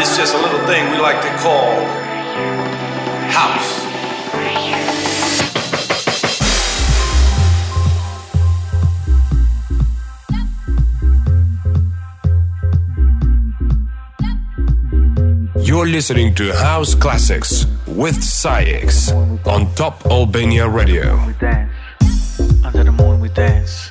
This is just a little thing we like to call house. You're listening to House Classics with SAIX on Top Albania Radio. We dance. Under the moon we dance.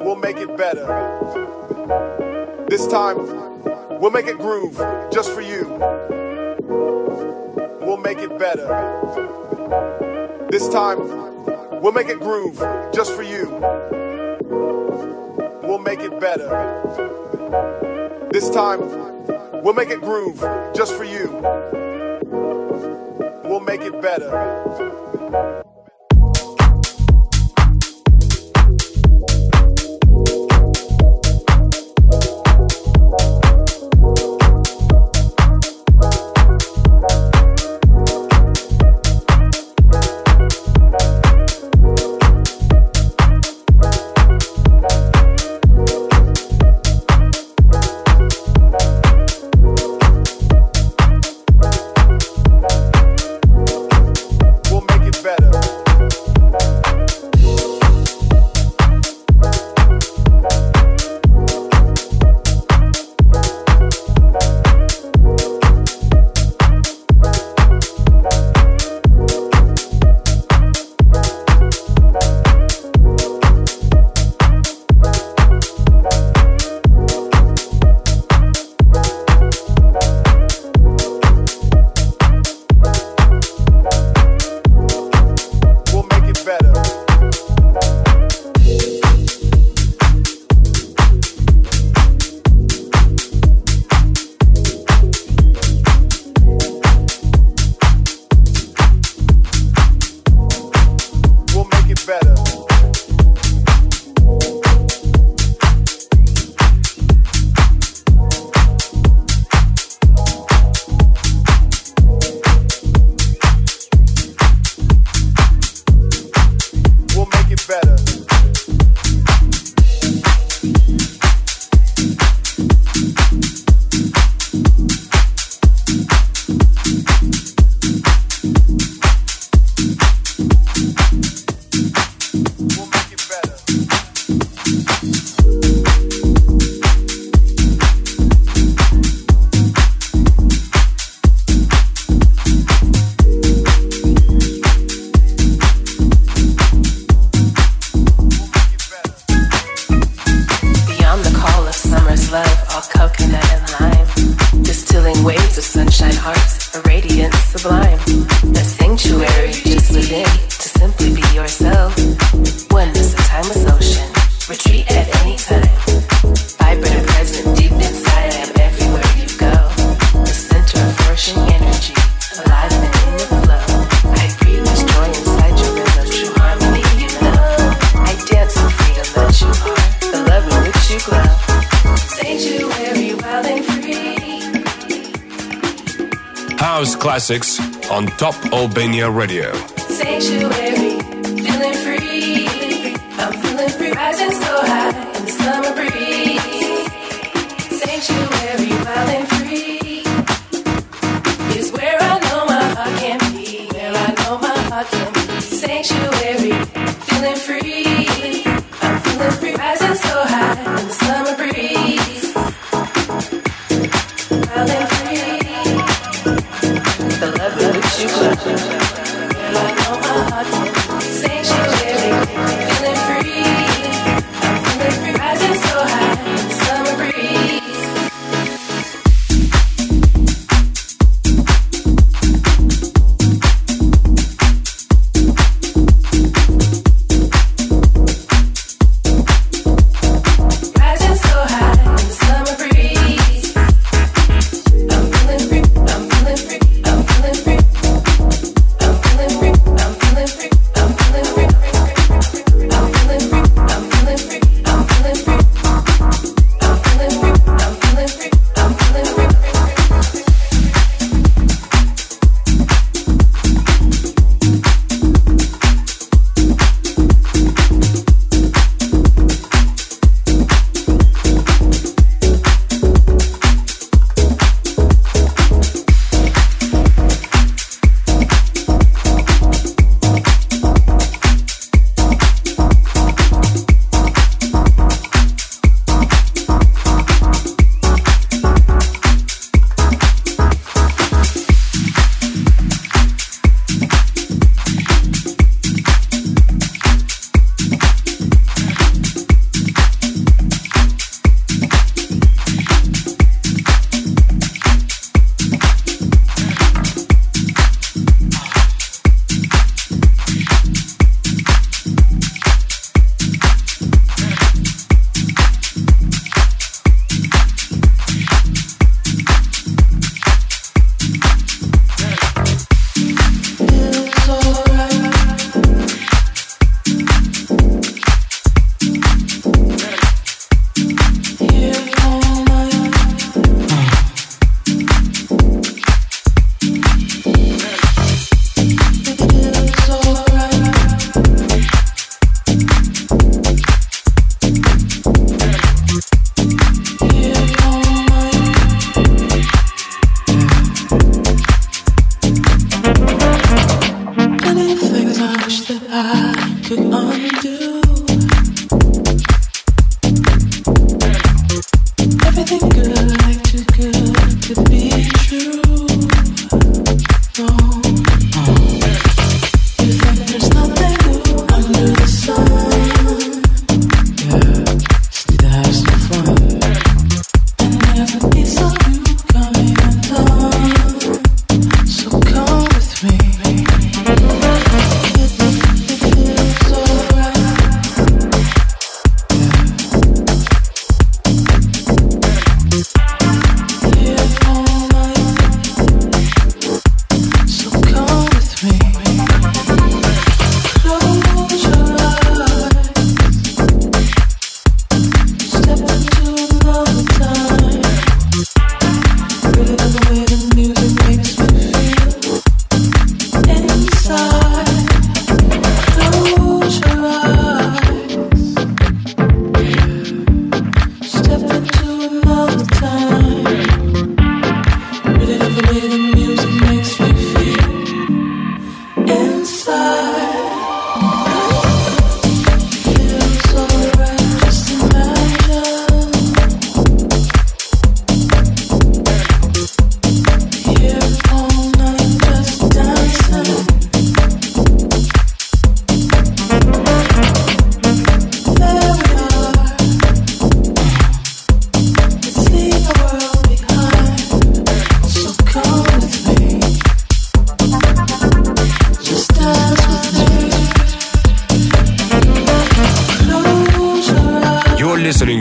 We'll make it better. This time, we'll make it groove just for you. We'll make it better. This time, we'll make it groove just for you. We'll make it better. This time, we'll make it groove just for you. We'll make it better. Classics on Top Albania Radio. Sanctuary,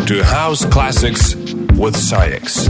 to House Classics with SAIX.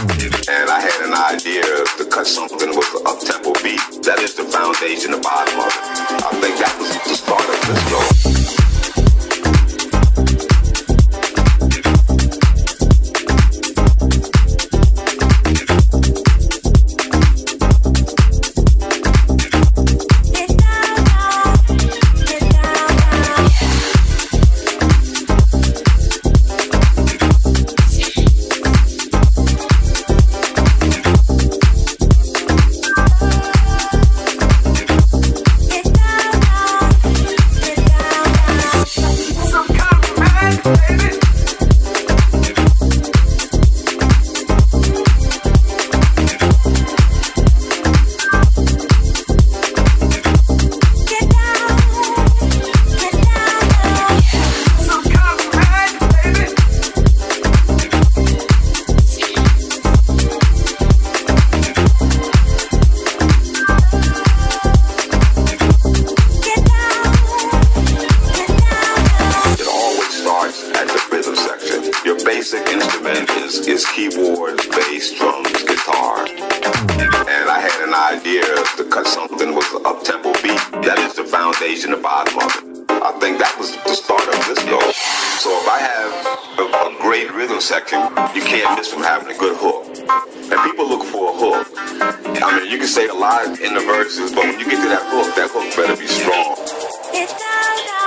And I had an idea to cut something with an up-tempo beat. That is the foundation, the bottom of it. I think that was the start of this flow. verses, but when we rise, we are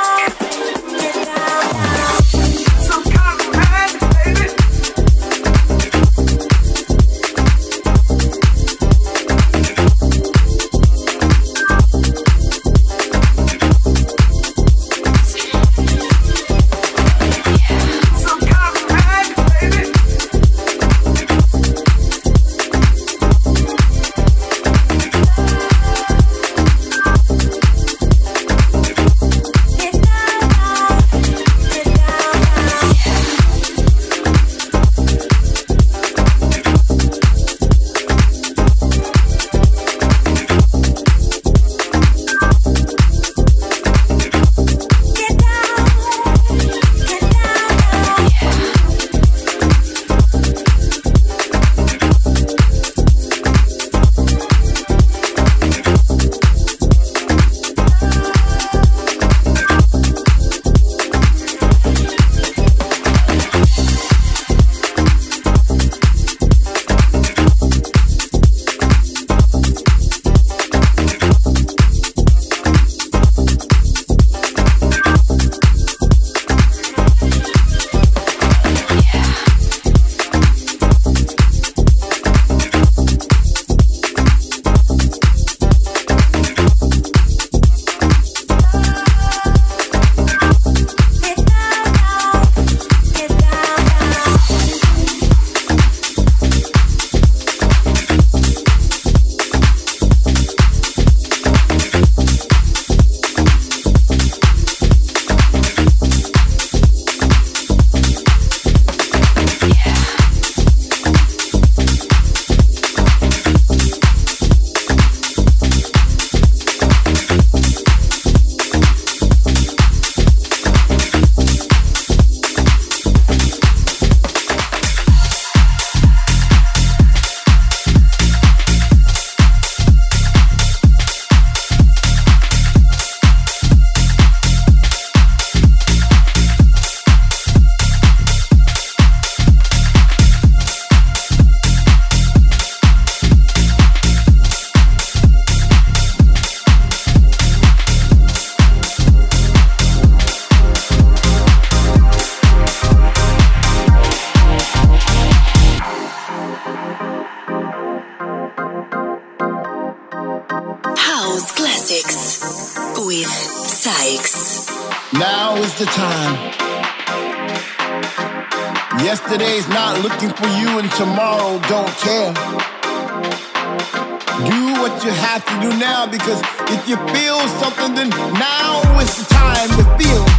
born is the time to world.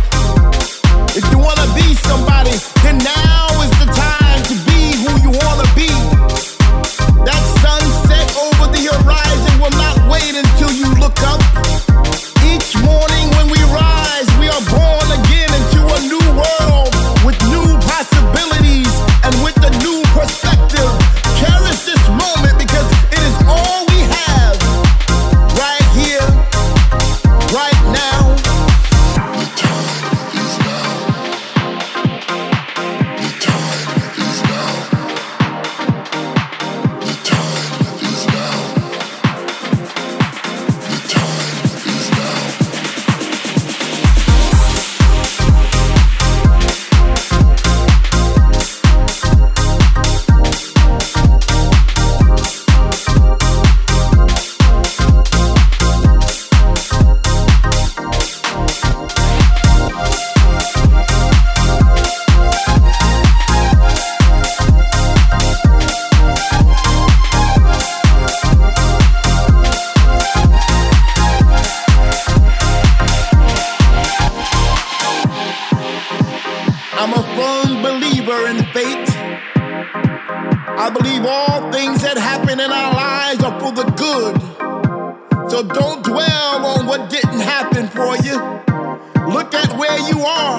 Where you are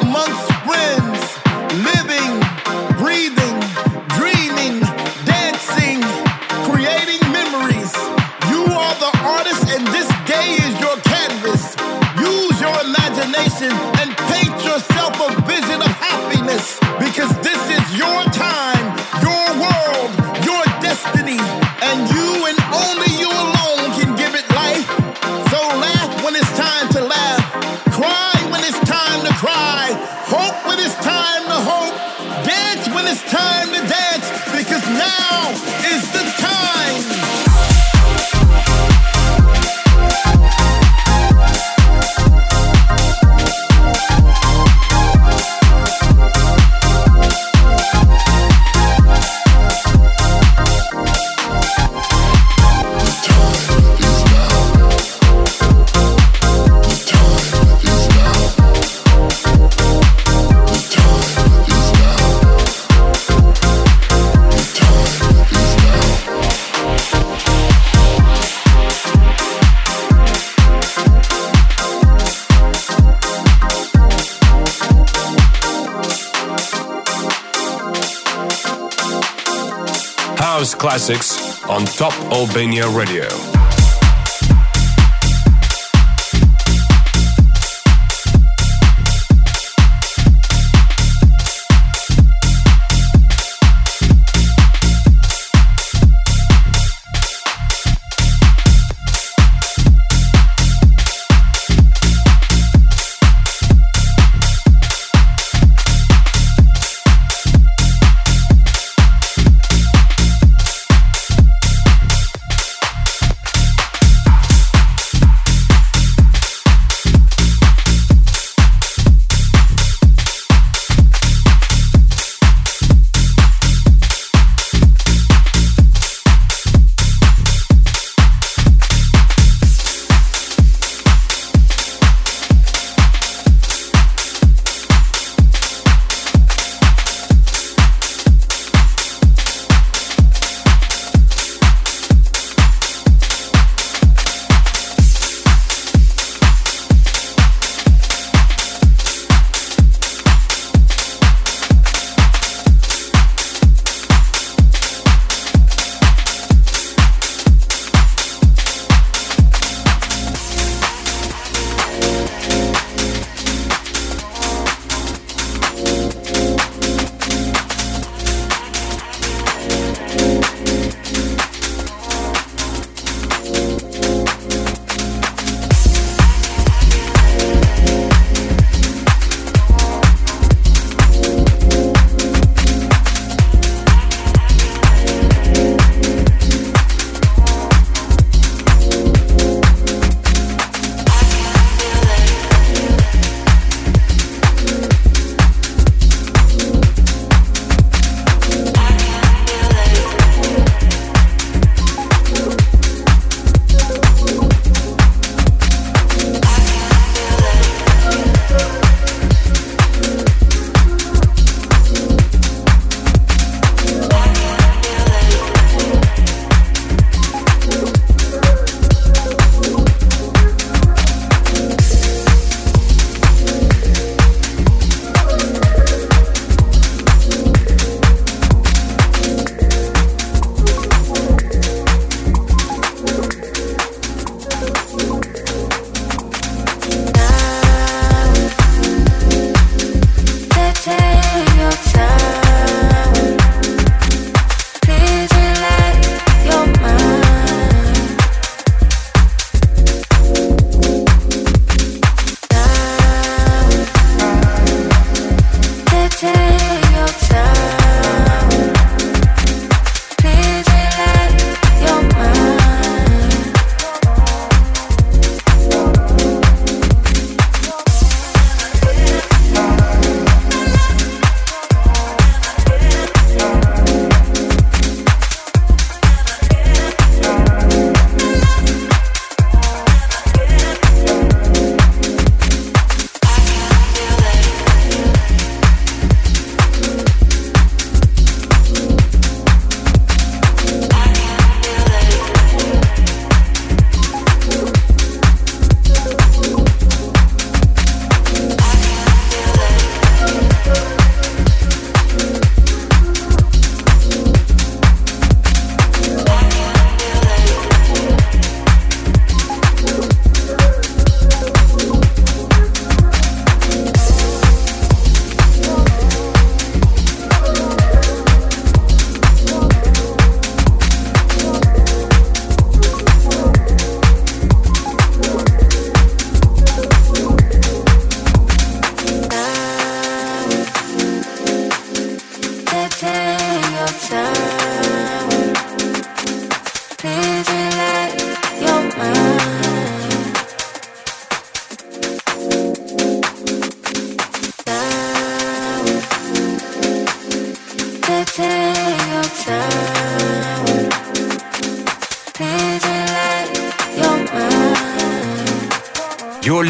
amongst Top Albania Radio.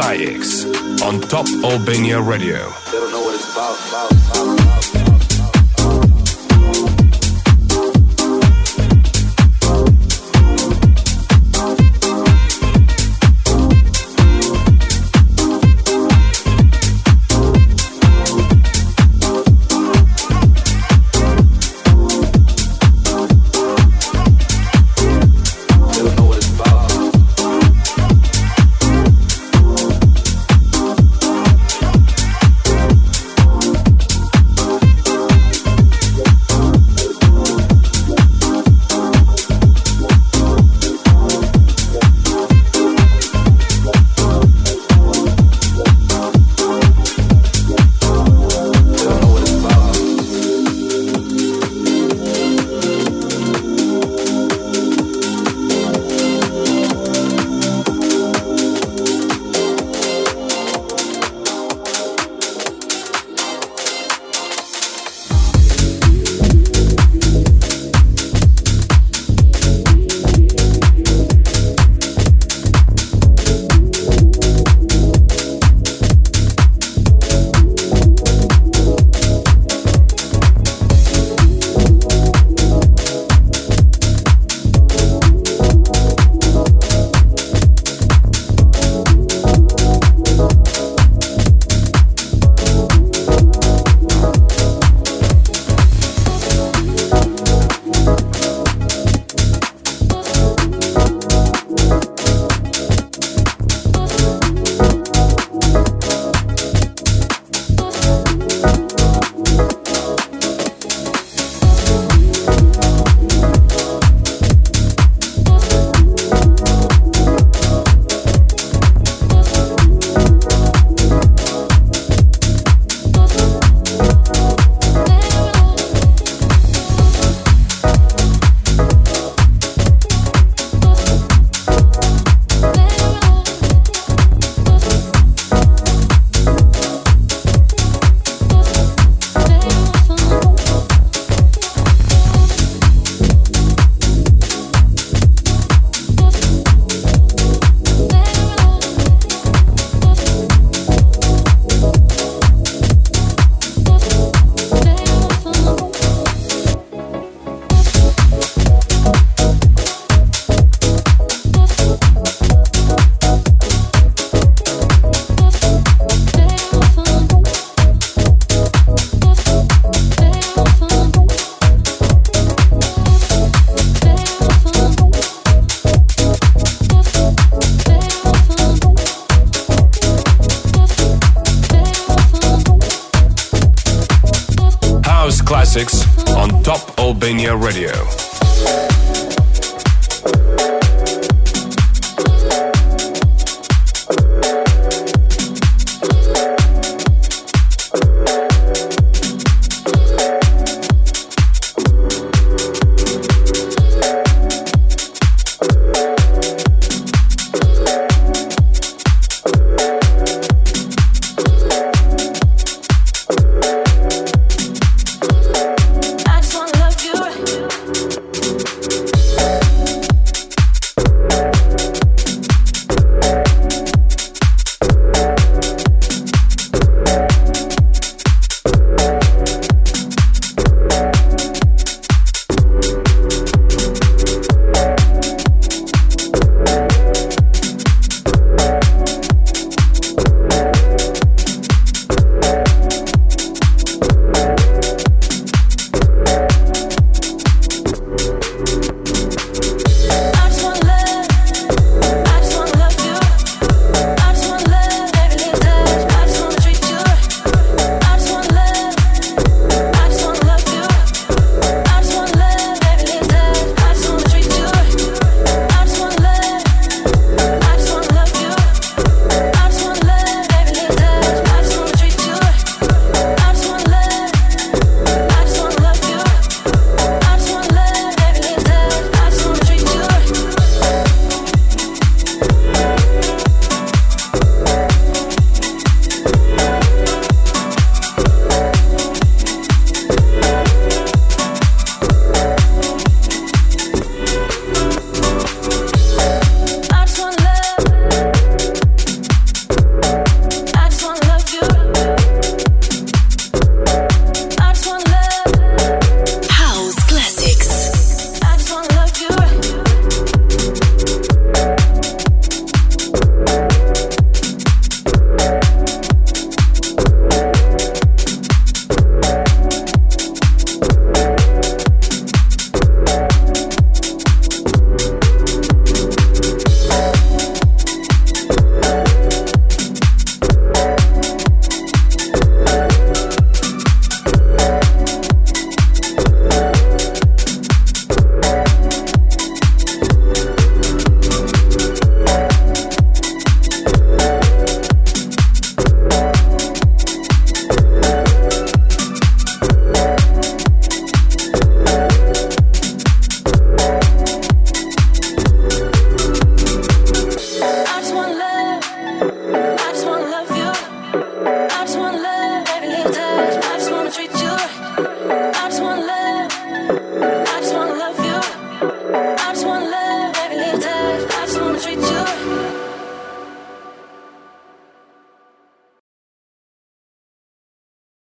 SAIX on Top Albania Radio.